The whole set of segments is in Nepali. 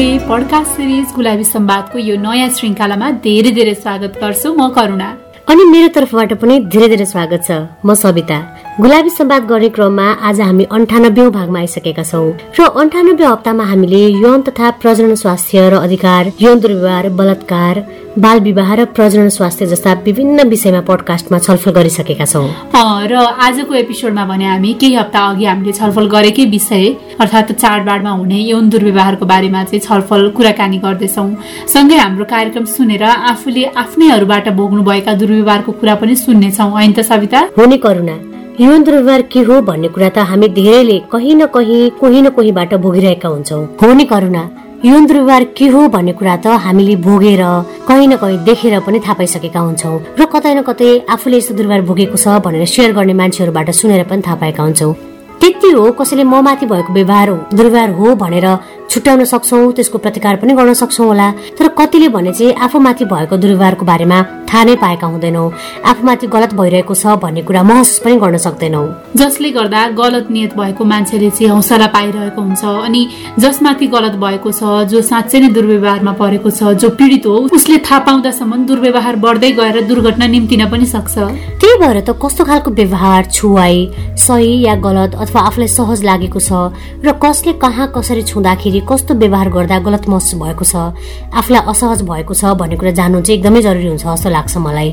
नमस्ते पडकास्ट सिरिज गुलाबी सम्वादको यो नयाँ श्रृङ्खलामा धेरै धेरै स्वागत गर्छु म करुणा। अनि मेरो तर्फबाट पनि धेरै धेरै स्वागत छ। म सविता। गुलाबी सम्वाद गर्ने क्रममा आज हामी अन्ठानब्बे भागमा आइसकेका छौँ। र अन्ठानब्बे हप्तामा हामीले यौन तथा प्रजनन स्वास्थ्य र अधिकार यौन दुर्व्यवहार बलात्कार बाल विवाह र प्रजनन स्वास्थ्य जस्ता विभिन्न विषयमा पडकास्टमा छलफल गरिसकेका छौँ। र आजको एपिसोडमा भने हामी केही हप्ता अघि हामीले छलफल गरेकै विषय अर्थात् चाडबाडमा हुने यौन दुर्व्यवहारको बारेमा चाहिँ छलफल कुराकानी गर्दैछौँ। सँगै हाम्रो कार्यक्रम सुनेर आफूले आफ्नैहरूबाट भोग्नुभएका दुर्व्यवहारको कुरा पनि सुन्नेछौँ। होइन त सविता? हुने करुणा। यौन दुर्व्यवहार के हो भन्ने कुरा त हामी धेरैले कहीँ न कहीँ कोही न कोहीबाट भोगिरहेका हुन्छौँ। हो नि करुणा यौन दुर्व्यवहार के हो भन्ने कुरा त हामीले भोगेर कहीँ न कहीँ देखेर पनि थाहा पाइसकेका हुन्छौँ। र कतै न कतै आफूले यस्तो दुर्व्यवहार भोगेको छ भनेर सेयर गर्ने मान्छेहरूबाट सुनेर पनि थाहा पाएका हुन्छौँ। त्यति हो कसैले ममाथि भएको व्यवहार दुर्व्यवहार हो भनेर छुट्याउन सक्छौँ त्यसको प्रतिकार पनि गर्न सक्छौँ होला। तर कतिले भने चाहिँ आफूमाथि भएको दुर्व्यवहारको बारेमा थाहा नै पाएका हुँदैनौ। आफूमाथि गलत भइरहेको छ भन्ने कुरा महसुस पनि गर्न सक्दैनौ। जसले गर्दा गलत नियत भएको मान्छेले चाहिँ हौसला पाइरहेको हुन्छ अनि जसमाथि गलत भएको छ जो साँच्चै नै दुर्व्यवहारमा परेको छ जो पीडित हो उसले थाहा पाउँदासम्म दुर्व्यवहार बढ्दै गएर दुर्घटना निम्तिन पनि सक्छ। त्यही भएर त कस्तो खालको व्यवहार छुवाई सही या गलत अथवा आफूलाई सहज लागेको छ? र कसले कहाँ कसरी छुँदाखेरि कस्तो व्यवहार गर्दा गलत महसुस भएको छ? आफूलाई असहज भएको छ भन्ने कुरा जान्नु चाहिँ एकदमै जरुरी हुन्छ जस्तो लाग्छ मलाई।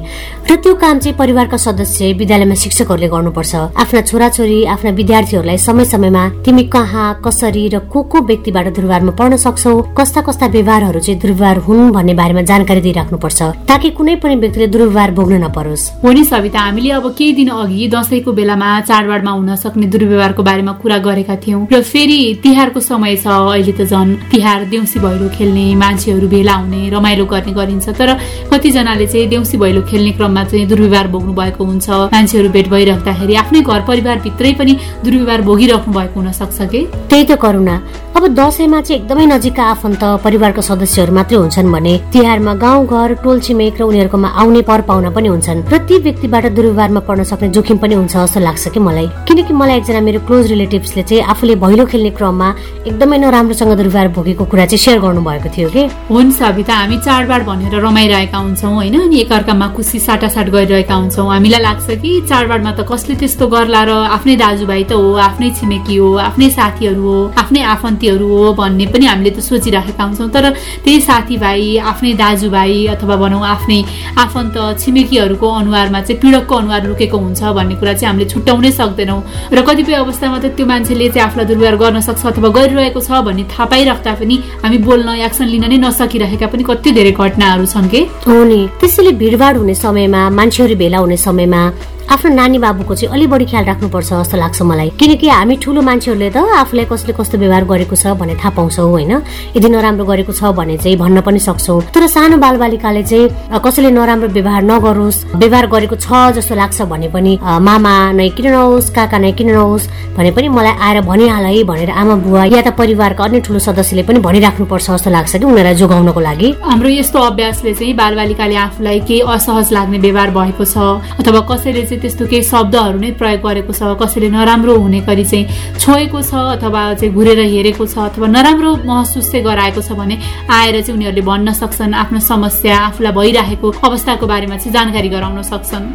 र त्यो काम चाहिँ परिवारका सदस्य विद्यालयमा शिक्षकहरूले गर्नुपर्छ। आफ्ना छोराछोरी आफ्ना विद्यार्थीहरूलाई समय समयमा तिमी कहाँ कसरी र को को व्यक्तिबाट दुर्व्यवहारमा पढ्न सक्छौ कस्ता कस्ता व्यवहारहरू चाहिँ दुर्व्यवहार हुन् भन्ने बारेमा जानकारी दिइराख्नुपर्छ। ताकि कुनै पनि व्यक्तिले दुर्व्यवहार भोग्न नपरोस्। हो नि सविता हामीले अब केही दिन अघि दसैँको बेलामा चाडबाडमा हुन सक्ने दुर्व्यवहारको बारेमा कुरा गरेका थियौँ। र फेरि तिहारको समय छ अहिले त झन् तिहार देउसी भैलो खेल्ने मान्छेहरू भेला हुने रमाइलो गर्ने गरिन्छ। तर कतिजनाले चाहिँ देउसी भैलो खेल्ने क्रममा चाहिँ दुर्व्यवहार भोग्नु भएको हुन्छ। मान्छेहरू भेट भइराख्दाखेरि आफ्नै घर परिवारभित्रै पनि दुर्व्यवहार भोगिराख्नु भएको हुन सक्छ कि? त्यही त करुणा। अब दसैँमा चाहिँ एकदमै नजिकका आफन्त परिवारका सदस्यहरू मात्रै हुन्छन् भने तिहारमा गाउँघर टोल छिमेक र उनीहरूकोमा आउने पर पाउन पनि हुन्छन्। र ती व्यक्तिबाट दुर्व्यवहारमा पर्न सक्ने जोखिम पनि हुन्छ जस्तो लाग्छ कि मलाई। किनकि मलाई एकजना मेरो क्लोज रिलेटिभ्सले चाहिँ आफूले भैलो खेल्ने क्रममा एकदमै नराम्रोसँग दुर्व्यवहार भोगेको कुरा चाहिँ सेयर गर्नु भएको थियो कि। हुन्छ सविता हामी चाडबाड भनेर रमाइरहेका हुन्छौँ होइन? अनि एकअर्कामा खुसी साटासाट गरिरहेका हुन्छौँ। हामीलाई लाग्छ कि चाडबाडमा त कसले त्यस्तो गर्ला र आफ्नै दाजुभाइ त हो आफ्नै छिमेकी हो आफ्नै साथीहरू हो आफ्नै आफन्तीहरू हो भन्ने पनि हामीले त सोचिराखेका हुन्छौँ। तर त्यही साथीभाइ आफ्नै दाजुभाइ अथवा भनौँ आफ्नै आफन्त छिमेकीहरूको अनुहारमा चाहिँ पीडकको अनुहार लुकेको हुन्छ भन्ने कुरा चाहिँ हामीले छुट्याउनै सक्दैनौँ। र कतिपय अवस्थामा त त्यो मान्छेले चाहिँ आफूलाई दुर्व्यवहार गर्न सक्छ अथवा गरिरहेको छ भन्ने थाहा पाइराख्दा पनि हामी बोल्न एक्सन लिन नै नसकिरहेका पनि कति धेरै घटनाहरू छन् कि? हो नि। त्यसैले भिडभाड हुने समयमा मान्छेहरू भेला हुने समयमा आफ्नो नानी बाबुको चाहिँ अलिक बढी ख्याल राख्नुपर्छ जस्तो लाग्छ मलाई। किनकि हामी ठुलो मान्छेहरूले त आफूलाई कसले कस्तो व्यवहार गरेको छ भन्ने थाहा पाउँछौँ होइन? यदि नराम्रो गरेको छ भने चाहिँ भन्न पनि सक्छौँ। तर सानो बालबालिकाले चाहिँ कसैले नराम्रो व्यवहार नगरोस् व्यवहार गरेको छ जस्तो लाग्छ भने पनि मामा नै किन नहोस् काका नै किन नहोस् भने पनि मलाई आएर भनिहाल है भनेर आमा बुवा या त परिवारका अन्य ठुलो सदस्यले पनि भनिराख्नुपर्छ जस्तो लाग्छ कि उनीहरूलाई जोगाउनको लागि। हाम्रो यस्तो अभ्यासले चाहिँ बालबालिकाले आफूलाई केही असहज लाग्ने व्यवहार भएको छ अथवा कसैले त्यस्तो केही शब्दहरू नै प्रयोग गरेको छ कसैले नराम्रो हुने गरी चाहिँ छोएको छ अथवा चाहिँ घुरेर हेरेको छ अथवा नराम्रो महसुस चाहिँ गराएको छ भने आएर चाहिँ उनीहरूले भन्न सक्छन् आफ्नो समस्या आफूलाई भइरहेको अवस्थाको बारेमा चाहिँ जानकारी गराउन सक्छन्।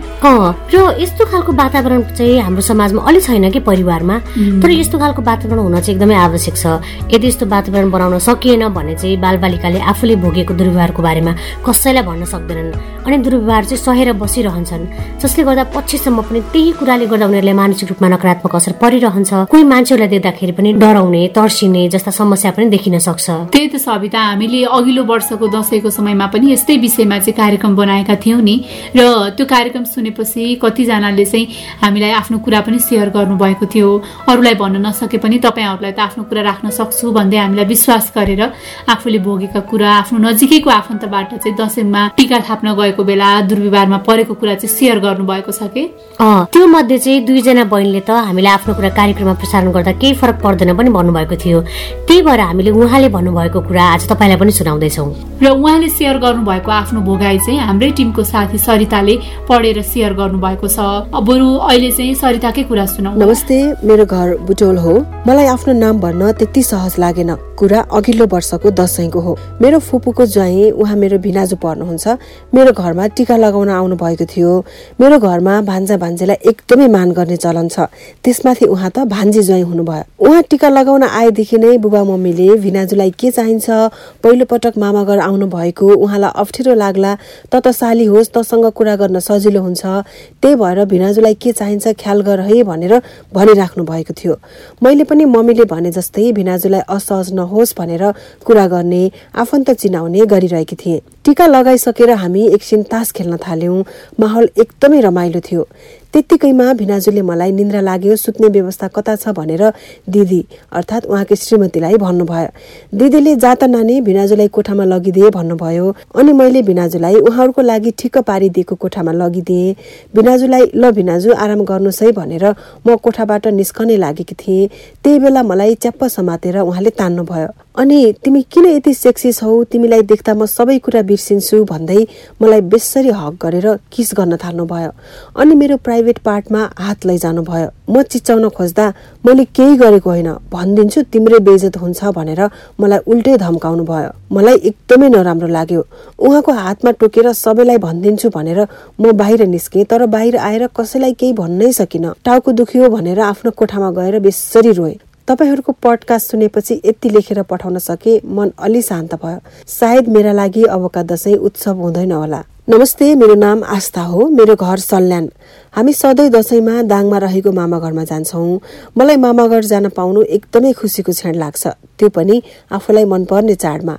र यस्तो खालको वातावरण चाहिँ हाम्रो समाजमा अलिक छैन कि परिवारमा? तर यस्तो खालको वातावरण हुन चाहिँ एकदमै आवश्यक छ। यदि यस्तो वातावरण बनाउन सकिएन भने चाहिँ बालबालिकाले आफूले भोगेको दुर्व्यवहारको बारेमा कसैलाई भन्न सक्दैनन्। अनि दुर्व्यवहार चाहिँ सहेर बसिरहन्छन् जसले गर्दा पछि पछिसम्म पनि त्यही कुराले गर्दा उनीहरूलाई मानसिक रूपमा नकारात्मक असर परिरहन्छ। कोही मान्छेहरूलाई देख्दाखेरि पनि डराउने तर्सिने जस्ता समस्या पनि देखिन सक्छ। त्यही त सविता हामीले अघिल्लो वर्षको दसैँको समयमा पनि यस्तै विषयमा चाहिँ कार्यक्रम बनाएका थियौँ नि। र त्यो कार्यक्रम सुनेपछि कतिजनाले चाहिँ हामीलाई आफ्नो कुरा पनि सेयर गर्नुभएको थियो। अरूलाई भन्न नसके पनि तपाईँहरूलाई त आफ्नो कुरा राख्न सक्छु भन्दै हामीलाई विश्वास गरेर आफूले भोगेका कुरा आफ्नो नजिकैको आफन्तबाट चाहिँ दसैँमा टिका थाप्न गएको बेला दुर्व्यवहारमा परेको कुरा चाहिँ सेयर गर्नुभएको छ कि? कि त्यो मध्ये चाहिँ दुईजना बहिनीले त हामीलाई आफ्नो कुरा कार्यक्रममा प्रसारण गर्दा केही फरक पर्दैन पनि भन्नुभएको थियो। त्यही भएर हामीले उहाँले भन्नुभएको कुरा आज तपाईँलाई पनि सुनाउँदैछौँ। र उहाँले सेयर गर्नुभएको आफ्नो भोगाई चाहिँ हाम्रै टिमको साथी सरिताले पढेर सेयर गर्नुभएको छ। बरु अहिले चाहिँ सरिताकै कुरा सुनाउ नमस्ते मेरो घर बुटोल हो। मलाई आफ्नो नाम भन्न त्यति सहज लागेन। कुरा अघिल्लो वर्षको दसैँको हो। मेरो फुपूको ज्वाइँ उहाँ मेरो भिनाजु पर्नुहुन्छ। मेरो घरमा टिका लगाउन आउनु भएको थियो। मेरो घरमा भान्जा भान्जीलाई एकदमै मान गर्ने चलन छ। त्यसमाथि उहाँ त भान्जी ज्वाइँ हुनुभयो। उहाँ टिका लगाउन आएदेखि नै बुबा मम्मीले भिनाजुलाई के चाहिन्छ पहिलो पटक मामा घर आउनु भएको उहाँलाई अप्ठ्यारो लाग्ला त त साली होस् तसँग कुरा गर्न सजिलो हुन्छ। त्यही भएर भिनाजुलाई के चाहिन्छ ख्याल गर है भनेर भनिराख्नु भएको थियो। मैले पनि मम्मीले भने जस्तै भिनाजुलाई असहज नहोस् भनेर कुरा गर्ने आफन्त चिनाउने गरिरहेकी थिएँ। टिका लगाइसकेर हामी एकछिन तास खेल्न थाल्यौँ। माहौल एकदमै रमाइलो थियो। त्यत्तिकैमा भिनाजुले मलाई निन्द्रा लाग्यो सुत्ने व्यवस्था कता छ भनेर दिदी अर्थात् उहाँकी श्रीमतीलाई भन्नुभयो। दिदीले जात नानी भिनाजुलाई कोठामा लगिदिए भन्नुभयो। अनि मैले भिनाजुलाई उहाँहरूको लागि ठिक्क पारिदिएको कोठामा लगिदिएँ। भिनाजुलाई ल भिनाजु आराम गर्नुहोस् है भनेर म कोठाबाट निस्कनै लागेकी थिएँ। त्यही बेला मलाई च्याप्प समातेर उहाँले तान्नुभयो। अनि तिमी किन यति सेक्सी छौ तिमीलाई देख्दा म सबै कुरा बिर्सिन्छु भन्दै मलाई बेसरी हक गरेर किस गर्न थाल्नु भयो अनि मेरो प्राइभेट पार्टमा हात लैजानु भयो म चिच्याउन खोज्दा मैले केही गरेको होइन। भनिदिन्छु तिम्रै बेजत हुन्छ भनेर मलाई उल्टै धम्काउनु भयो। मलाई एकदमै नराम्रो लाग्यो। उहाँको हातमा टोकेर सबैलाई भनिदिन्छु भनेर म बाहिर निस्केँ तर बाहिर आएर कसैलाई केही भन्नै सकिनँ। टाउको दुख्यो भनेर आफ्नो कोठामा गएर बेसरी रोएँ। तपाईँहरूको पडकास्ट सुनेपछि यति लेखेर पठाउन सके मन अलि शान्त भयो। सायद मेरा लागि अबका दसैँ उत्सव हुँदैन होला। नमस्ते मेरो नाम आस्था हो। मेरो घर सल्यान। हामी सधैँ दसैँमा दाङमा रहेको मामा घरमा जान्छौँ। मलाई मामा घर जान पाउनु एकदमै खुसीको क्षण लाग्छ। त्यो पनि आफूलाई मनपर्ने चाडमा।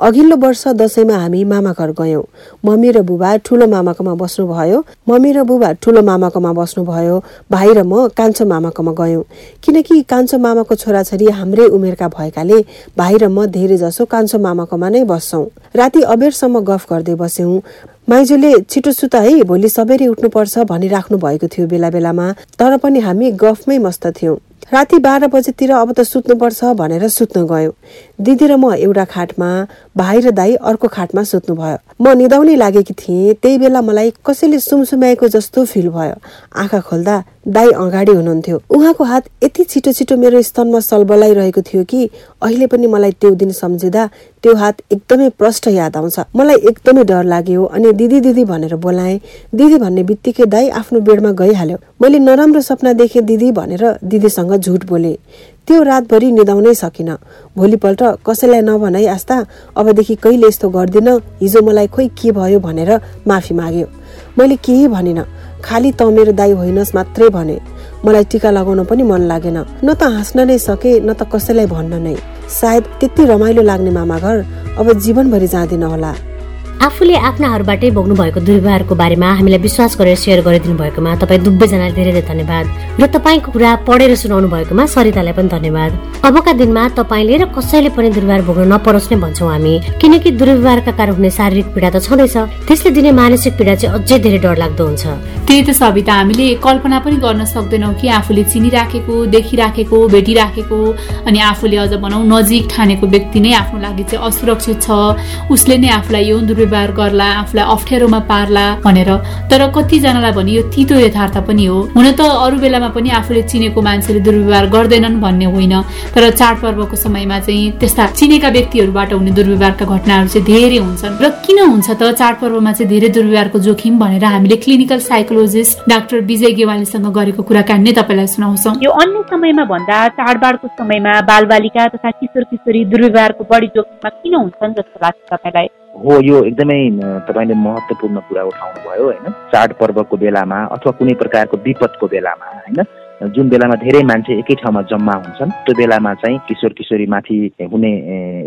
अघिल्लो वर्ष दसैँमा हामी मामा घर गयौँ। मम्मी र बुबा ठुलो मामाकोमा बस्नुभयो। मम्मी र बुबा ठुलो मामाकोमा बस्नुभयो। भाइ र म कान्छो मामाकोमा गयौँ। किनकि कान्छो मामाको छोराछोरी हाम्रै उमेरका भएकाले भाइ र म धेरै जसो कान्छो मामाकोमा नै बस्छौँ। राति अबेरसम्म गफ गर्दै बस्यौँ। माइजूले छिटो सुत है भोलि सबेरै उठ्नुपर्छ भनिराख्नु भएको थियो बेला बेलामा तर पनि हामी गफमै मस्त थियौँ। राति बाह्र बजेतिर अब त सुत्नुपर्छ भनेर सुत्न गयो। दिदी र म एउटा खाटमा भाइ र दाई अर्को खाटमा सुत्नुभयो। म निदाउनै लागेकी थिएँ त्यही बेला मलाई कसैले सुमसुम्याएको जस्तो फिल भयो। आँखा खोल्दा दाई अगाडि हुनुहुन्थ्यो। उहाँको हात यति छिटो छिटो मेरो स्तनमा सलबलाइरहेको थियो कि अहिले पनि मलाई त्यो दिन सम्झिँदा त्यो हात एकदमै प्रष्ट याद आउँछ। मलाई एकदमै डर लाग्यो अनि दिदी दिदी भनेर बोलाएँ। दिदी भन्ने बित्तिकै दाई आफ्नो बेडमा गइहाल्यो। मैले नराम्रो सपना देखेँ दिदी भनेर दिदीसँग झुट बोले। त्यो रातभरि निदाउनै सकिनँ। भोलिपल्ट कसैलाई नभनाइ आस्था अबदेखि कहिले यस्तो गर्दिन हिजो मलाई खोइ के भयो भनेर माफी माग्यो। मैले केही भनिनँ। खालि त मेरो दाई होइनस् मात्रै भने। मलाई टिका लगाउन पनि मन लागेन। न त हाँस्न नै सके न त कसैलाई भन्न नै। सायद त्यति रमाइलो लाग्ने मामा घर अब जीवनभरि जाँदिन होला। आफूले आफ्नाहरूबाटै भोग्नु भएको दुर्व्यवहारको बारेमा हामीलाई विश्वास गरेर सेयर गरिदिनु भएकोमा तपाईँ दुब्बैजनाले धेरै धेरै धन्यवाद। र तपाईँको कुरा पढेर सुनाउनु भएकोमा सरितालाई पनि धन्यवाद। अबका दिनमा तपाईँले र कसैले पनि दुर्व्यवहार भोग्न नपरोस् नै भन्छौँ हामी। किनकि दुर्व्यवहारका कारण हुने शारीरिक पीडा त छँदैछ। त्यसले दिने मानसिक पीडा चाहिँ अझै धेरै डर लाग्दो हुन्छ। त्यही त सविता हामीले कल्पना पनि गर्न सक्दैनौँ कि आफूले चिनिराखेको देखिराखेको भेटिराखेको अनि आफूले अझ भनौँ नजिक ठानेको व्यक्ति नै आफ्नो लागि चाहिँ असुरक्षित छ। उसले नै आफूलाई यौन दुर्व्यवहार गर्ला आफूलाई अप्ठ्यारोमा पार्ला भनेर। तर कतिजनालाई भने यो तितो यथार्थ पनि हो। हुन त अरू बेलामा पनि आफूले चिनेको मान्छेले दुर्व्यवहार गर्दैनन् भन्ने होइन। तर चाडपर्वको समयमा चाहिँ त्यस्ता चिनेका व्यक्तिहरूबाट हुने दुर्व्यवहारका घटनाहरू चाहिँ धेरै हुन्छन्। र किन हुन्छ त चाडपर्वमा चाहिँ धेरै दुर्व्यवहारको जोखिम भनेर हामीले क्लिनिकल साइकोलोजिस्ट डाक्टर विजय गेवालीसँग गरेको कुराकानी नै तपाईँलाई सुनाउँछौँ। यो अन्य समयमा भन्दा चाडबाडको समयमा बालबालिका तथा किशोर किशोरी दुर्व्यवहारको बढी जोखिममा किन हुन्छन् जस्तो लाग्छ तपाईँलाई? हो यो एकदमै तपाईँले महत्त्वपूर्ण कुरा उठाउनु भयो होइन? चाडपर्वको बेलामा अथवा कुनै प्रकारको विपदको बेलामा होइन? जुन बेलामा धेरै मान्छे एकै ठाउँमा जम्मा हुन्छन् त्यो बेलामा चाहिँ किशोर किशोरीमाथि हुने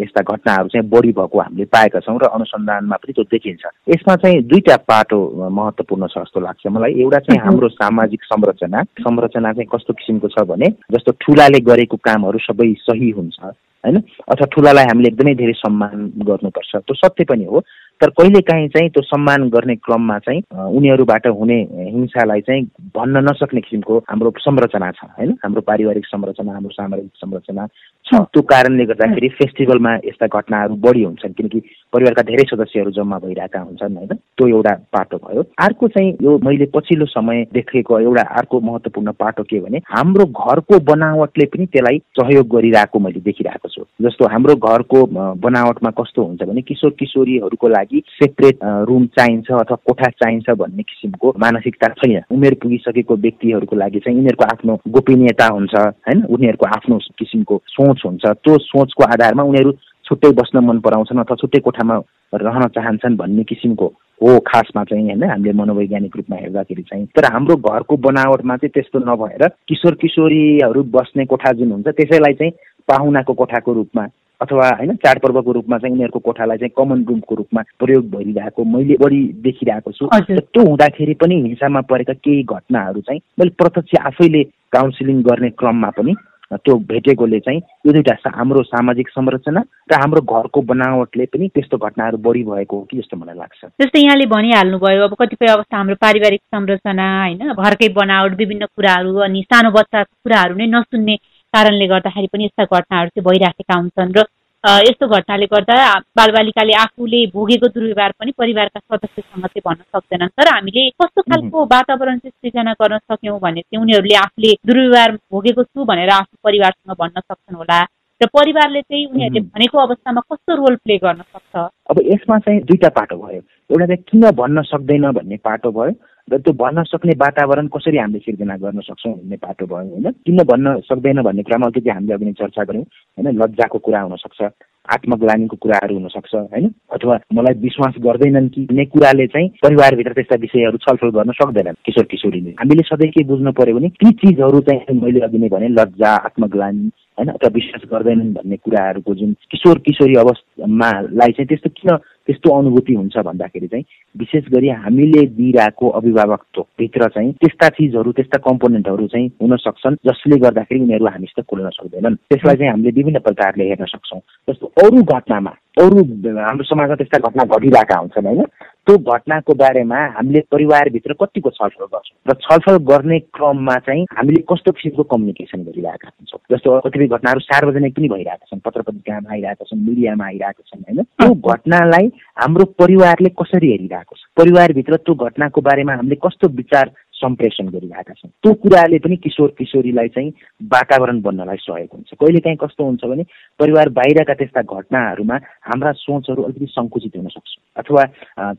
यस्ता घटनाहरू चाहिँ बढी भएको हामीले पाएका छौँ र अनुसन्धानमा पनि त्यो देखिन्छ। यसमा चाहिँ दुईटा पाटो महत्त्वपूर्ण छ जस्तो लाग्छ मलाई। एउटा चाहिँ हाम्रो सामाजिक संरचना। संरचना चाहिँ कस्तो किसिमको छ भने जस्तो ठुलाले गरेको कामहरू सबै सही हुन्छ होइन? अथवा ठुलालाई हामीले एकदमै धेरै सम्मान गर्नुपर्छ। त्यो सत्य पनि हो। तर कहिलेकाहीँ चाहिँ त्यो सम्मान गर्ने क्रममा चाहिँ उनीहरूबाट हुने हिंसालाई चाहिँ भन्न नसक्ने किसिमको हाम्रो संरचना छ होइन? हाम्रो पारिवारिक संरचना हाम्रो सामाजिक संरचना छ। त्यो कारणले गर्दाखेरि फेस्टिभलमा यस्ता घटनाहरू बढी हुन्छन् किनकि परिवारका धेरै सदस्यहरू जम्मा भइरहेका हुन्छन् होइन? त्यो एउटा पाटो भयो। अर्को चाहिँ यो मैले पछिल्लो समय देखेको एउटा अर्को महत्त्वपूर्ण पाटो के भने हाम्रो घरको बनावटले पनि त्यसलाई सहयोग गरिरहेको मैले देखिरहेको छु। जस्तो हाम्रो घरको बनावटमा कस्तो हुन्छ भने किशोर किशोरीहरूको लागि सेपरेट रुम चाहिन्छ अथवा कोठा चाहिन्छ भन्ने किसिमको मानसिकता छैन। उमेर पुगिसकेको व्यक्तिहरूको लागि चाहिँ उनीहरूको आफ्नो गोपनीयता हुन्छ होइन उनीहरूको आफ्नो किसिमको सोच हुन्छ। त्यो सोचको आधारमा उनीहरू छुट्टै बस्न मन पराउँछन् अथवा छुट्टै कोठामा रहन चाहन्छन् भन्ने किसिमको हो खासमा चाहिँ होइन हामीले मनोवैज्ञानिक रूपमा हेर्दाखेरि चाहिँ। तर हाम्रो घरको बनावटमा चाहिँ त्यस्तो नभएर किशोर किशोरीहरू बस्ने कोठा जुन हुन्छ त्यसैलाई चाहिँ पाहुनाको कोठाको रूपमा अथवा होइन चाडपर्वको रूपमा चाहिँ उनीहरूको कोठालाई चाहिँ कमन रुमको रूपमा प्रयोग भइरहेको मैले बढी देखिरहेको छु। त्यो हुँदाखेरि पनि हिंसामा परेका केही घटनाहरू चाहिँ मैले प्रत्यक्ष आफैले काउन्सिलिङ गर्ने क्रममा पनि त्यो भेटेकोले चाहिँ यो दुइटा हाम्रो सामाजिक संरचना र हाम्रो घरको बनावटले पनि त्यस्तो घटनाहरू बढी भएको हो कि जस्तो मलाई लाग्छ। जस्तै यहाँले भनिहाल्नुभयो अब कतिपय अवस्था हाम्रो पारिवारिक संरचना होइन घरकै बनावट विभिन्न कुराहरू अनि सानो बच्चाको कुराहरू नै नसुन्ने कारणले गर्दाखेरि पनि यस्ता घटनाहरू चाहिँ भइराखेका हुन्छन् र यस्तो घटनाले गर्दा बालबालिकाले आफूले भोगेको दुर्व्यवहार पनि परिवारका सदस्यसँग चाहिँ भन्न सक्दैनन्। तर हामीले कस्तो खालको वातावरण चाहिँ सृजना गर्न सक्यौँ भने चाहिँ उनीहरूले आफूले दुर्व्यवहार भोगेको छु भनेर आफ्नो परिवारसँग भन्न सक्छन् होला। र परिवारले चाहिँ उनीहरूले भनेको अवस्थामा कस्तो रोल प्ले गर्न सक्छ? अब यसमा चाहिँ दुईटा पाटो भयो। एउटा चाहिँ किन भन्न सक्दैन भन्ने पाटो भयो र त्यो भन्न सक्ने वातावरण कसरी हामीले सिर्जना गर्न सक्छौँ भन्ने बाटो भयो होइन? किन भन्न सक्दैन भन्ने कुरामा अलिकति हामीले अघि नै चर्चा गऱ्यौँ होइन? लज्जाको कुरा हुनसक्छ आत्मग्लानीको कुराहरू हुनसक्छ होइन? अथवा मलाई विश्वास गर्दैनन् कि भन्ने कुराले चाहिँ परिवारभित्र त्यस्ता विषयहरू छलफल गर्न सक्दैनन् किशोर किशोरीले। हामीले सधैँ के बुझ्नु पर्यो भने ती चिजहरू चाहिँ मैले अघि नै भने लज्जा आत्मग्लानी होइन? अथवा विश्वास गर्दैनन् भन्ने कुराहरूको जुन किशोर किशोरी अवस्थामालाई चाहिँ त्यस्तो किन त्यस्तो अनुभूति हुन्छ भन्दाखेरि चाहिँ विशेष गरी हामीले दिइरहेको अभिभावकत्वभित्र चाहिँ त्यस्ता चिजहरू त्यस्ता कम्पोनेन्टहरू चाहिँ हुन सक्छन् जसले गर्दाखेरि उनीहरू हामीसित खोल्न सक्दैनन्। त्यसलाई चाहिँ हामीले विभिन्न प्रकारले हेर्न सक्छौँ। जस्तो अरू घटनामा अरू हाम्रो समाजमा त्यस्ता घटना घटिरहेका हुन्छन् होइन? त्यो घटनाको बारेमा हामीले परिवारभित्र कतिको छलफल गर्छौँ? र छलफल गर्ने क्रममा चाहिँ हामीले कस्तो किसिमको कम्युनिकेसन गरिरहेका हुन्छौँ जस्तो कतिपय घटनाहरू सार्वजनिक पनि भइरहेका छन् पत्र पत्रिकामा आइरहेका छन् मिडियामा आइरहेका छन् होइन? त्यो घटनालाई हाम्रो परिवारले कसरी हेरिरहेको छ? परिवारभित्र त्यो घटनाको बारेमा हामीले कस्तो विचार सम्प्रेषण गरिरहेका छन्। त्यो कुराले पनि किशोर किशोरीलाई चाहिँ वातावरण बन्नलाई सहयोग हुन्छ। कहिलेकाहीँ कस्तो हुन्छ भने परिवार बाहिरका त्यस्ता घटनाहरूमा हाम्रा सोचहरू अलिकति सङ्कुचित हुन सक्छ। अथवा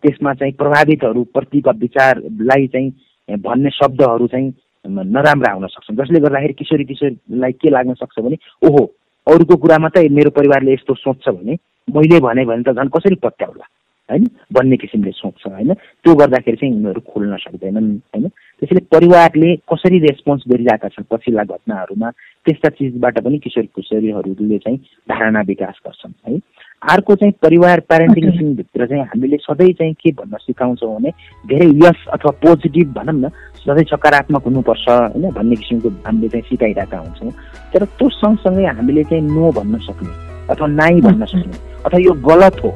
त्यसमा चाहिँ प्रभावितहरूप्रतिका विचारलाई चाहिँ भन्ने शब्दहरू चाहिँ नराम्रा हुन सक्छन्। जसले गर्दाखेरि किशोरी किशोरीलाई के लाग्न सक्छ भने ओहो अरूको कुरा मात्रै मेरो परिवारले यस्तो सोच्छ भने मैले भने भने त झन् कसरी पत्याउला? होइन? भन्ने किसिमले सोच्छ होइन? त्यो गर्दाखेरि चाहिँ उनीहरू खोल्न सक्दैनन् होइन? त्यसैले परिवारले कसरी रेस्पोन्स गरिरहेका छन् पछिल्ला घटनाहरूमा त्यस्ता चिजबाट पनि किशोर किशोरीहरूले चाहिँ धारणा विकास गर्छन् है? अर्को चाहिँ परिवार प्यारेन्टिङभित्र चाहिँ हामीले सधैँ चाहिँ के भन्न सिकाउँछौँ भने धेरै यस अथवा पोजिटिभ भनौँ न सधैँ सकारात्मक हुनुपर्छ होइन भन्ने किसिमको हामीले चाहिँ सिकाइरहेका हुन्छौँ। तर त्यो सँगसँगै हामीले चाहिँ नो भन्न सक्ने अथवा नाइ भन्न सक्ने अथवा यो गलत हो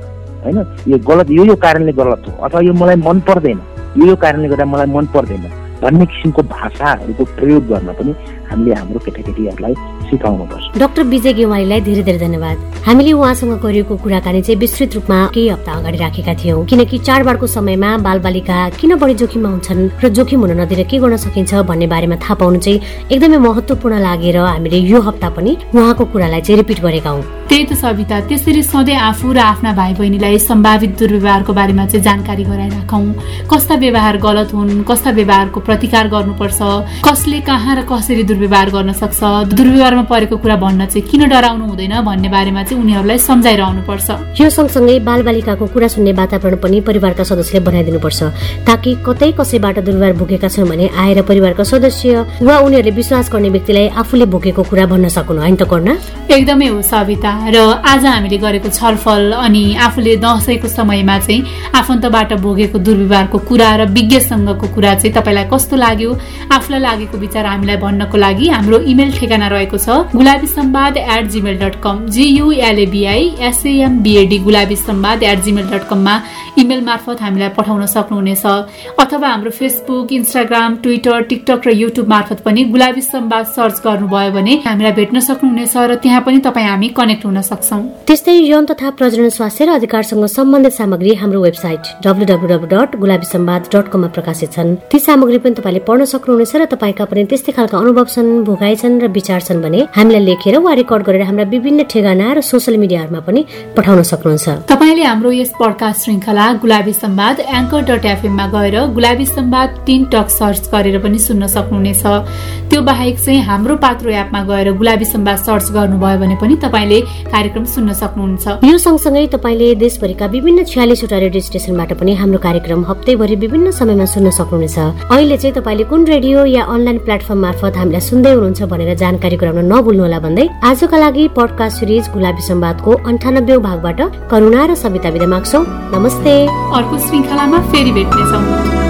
होइन? यो गलत यो यो कारणले गलत हो अथवा यो मलाई मन पर्दैन यो यो कारणले गर्दा मलाई मन पर्दैन। भन्ने किसिमको भाषाहरूको प्रयोग गर्न पनि हामीले हाम्रो केटाकेटीहरूलाई सिकाउनुपर्छ। डाक्टर विजय गेवालीलाई धेरै धेरै धन्यवाद। हामीले उहाँसँग गरिएको कुराकानी चाहिँ विस्तृत रूपमा केही हप्ता अगाडि राखेका थियौँ। किनकि चाडबाडको समयमा बालबालिका किन बढी जोखिममा हुन्छन् र जोखिम हुन नदिएर के गर्न सकिन्छ भन्ने बारेमा थाहा पाउनु चाहिँ एकदमै महत्वपूर्ण लागेर हामीले यो हप्ता पनि उहाँको कुरालाई चाहिँ रिपिट गरेका हौँ। त्यही त सविता त्यसरी सधैँ आफू र आफ्ना भाइ बहिनीलाई सम्भावित दुर्व्यवहारको बारेमा चाहिँ जानकारी गराइराखौँ। कस्ता व्यवहार गलत हुन् कस्ता व्यवहारको प्रतिकार गर्नुपर्छ कसले कहाँ र कसरी दुर्व्यवहार गर्न सक्छ। दुर्व्यवहारमा परेको कुरा भन्न चाहिँ किन डराउनु हुँदैन भन्ने बारेमा चाहिँ उनीहरूलाई सम्झाइरहनु पर्छ यो सँगसँगै बालबालिकाको कुरा सुन्ने वातावरण पनि परिवारका सदस्यले बनाइदिनुपर्छ। ताकि कतै कसैबाट दुर्व्यवहार भोगेका छन् भने आएर परिवारका सदस्य वा उनीहरूले विश्वास गर्ने व्यक्तिलाई आफूले भोगेको कुरा भन्न सकुन्। होइन त गर्न एकदमै हो सविता। र आज हामीले गरेको छलफल अनि आफूले दसैँको समयमा चाहिँ आफन्तबाट भोगेको दुर्व्यवहारको कुरा र विज्ञसँगको कुरा चाहिँ तपाईँलाई कस्तो लाग्यो? आफूलाई लागेको विचार हामीलाई भन्नको लागि हाम्रो इमेल ठेगाना रहेको छ। Gulabi Sambad at Gmail dot com G U L G L A B I S A M B A D Gulabi Sambad at Gmail dot कममा इमेल मार्फत हामीलाई पठाउन सक्नुहुनेछ। अथवा हाम्रो फेसबुक इन्स्टाग्राम ट्विटर टिकटक र युट्युब मार्फत पनि गुलाबी सम्वाद सर्च गर्नुभयो भने हामीलाई भेट्न सक्नुहुनेछ र त्यहाँ पनि तपाईँ हामी कनेक्ट हुन सक्छौ। त्यस्तै यौन तथा प्रजनन स्वास्थ्य र अधिकारसँग सम्बन्धित सामग्री हाम्रो website W dot Gulabi Sambad dot कममा प्रकाशित छन्। ती सामग्री पनि तपाईँले पढ्न सक्नुहुनेछ र तपाईँका पनि त्यस्तै खालका अनुभव छन् भोगाइ छन् र विचार छन् भने हामीलाई लेखेर वा रेकर्ड गरेर हाम्रा विभिन्न ठेगाना र सोसियल मिडियाहरूमा पनि पठाउन सक्नुहुन्छ। तपाईँले हाम्रो यस पडकास्ट श्रृङ्खला गुलाबी सम्वाद एङ्कर डट एफएममा गएर Gulabi Sambad teen talk search गरेर पनि सुन्न सक्नुहुनेछ। त्यो बाहेक चाहिँ हाम्रो पात्रो एपमा गएर गुलाबी सम्वाद सर्च गर्नुभयो भने पनि तपाईँले कार्यक्रम सुन्न सक्नुहुन्छ। यो सँगसँगै तपाईँले देशभरिका विभिन्न छ्यालिसवटा रेडियो स्टेसनबाट पनि हाम्रो कार्यक्रम हप्तैभरि विभिन्न समयमा सुन्न सक्नुहुनेछ। अहिले चाहिँ तपाईँले कुन रेडियो या अनलाइन प्लेटफर्म मार्फत हामीलाई सुन्दै हुनुहुन्छ भनेर जानकारी गराउन नभुल्नुहोला भन्दै आजका लागि पडकास्ट सिरिज गुलाबी सम्वादको अन्ठानब्बे भागबाट करुणा र सविता विदा माग्छौ। नमस्ते। अर्को श्रृङ्खलामा फेरि भेट्नेछौँ।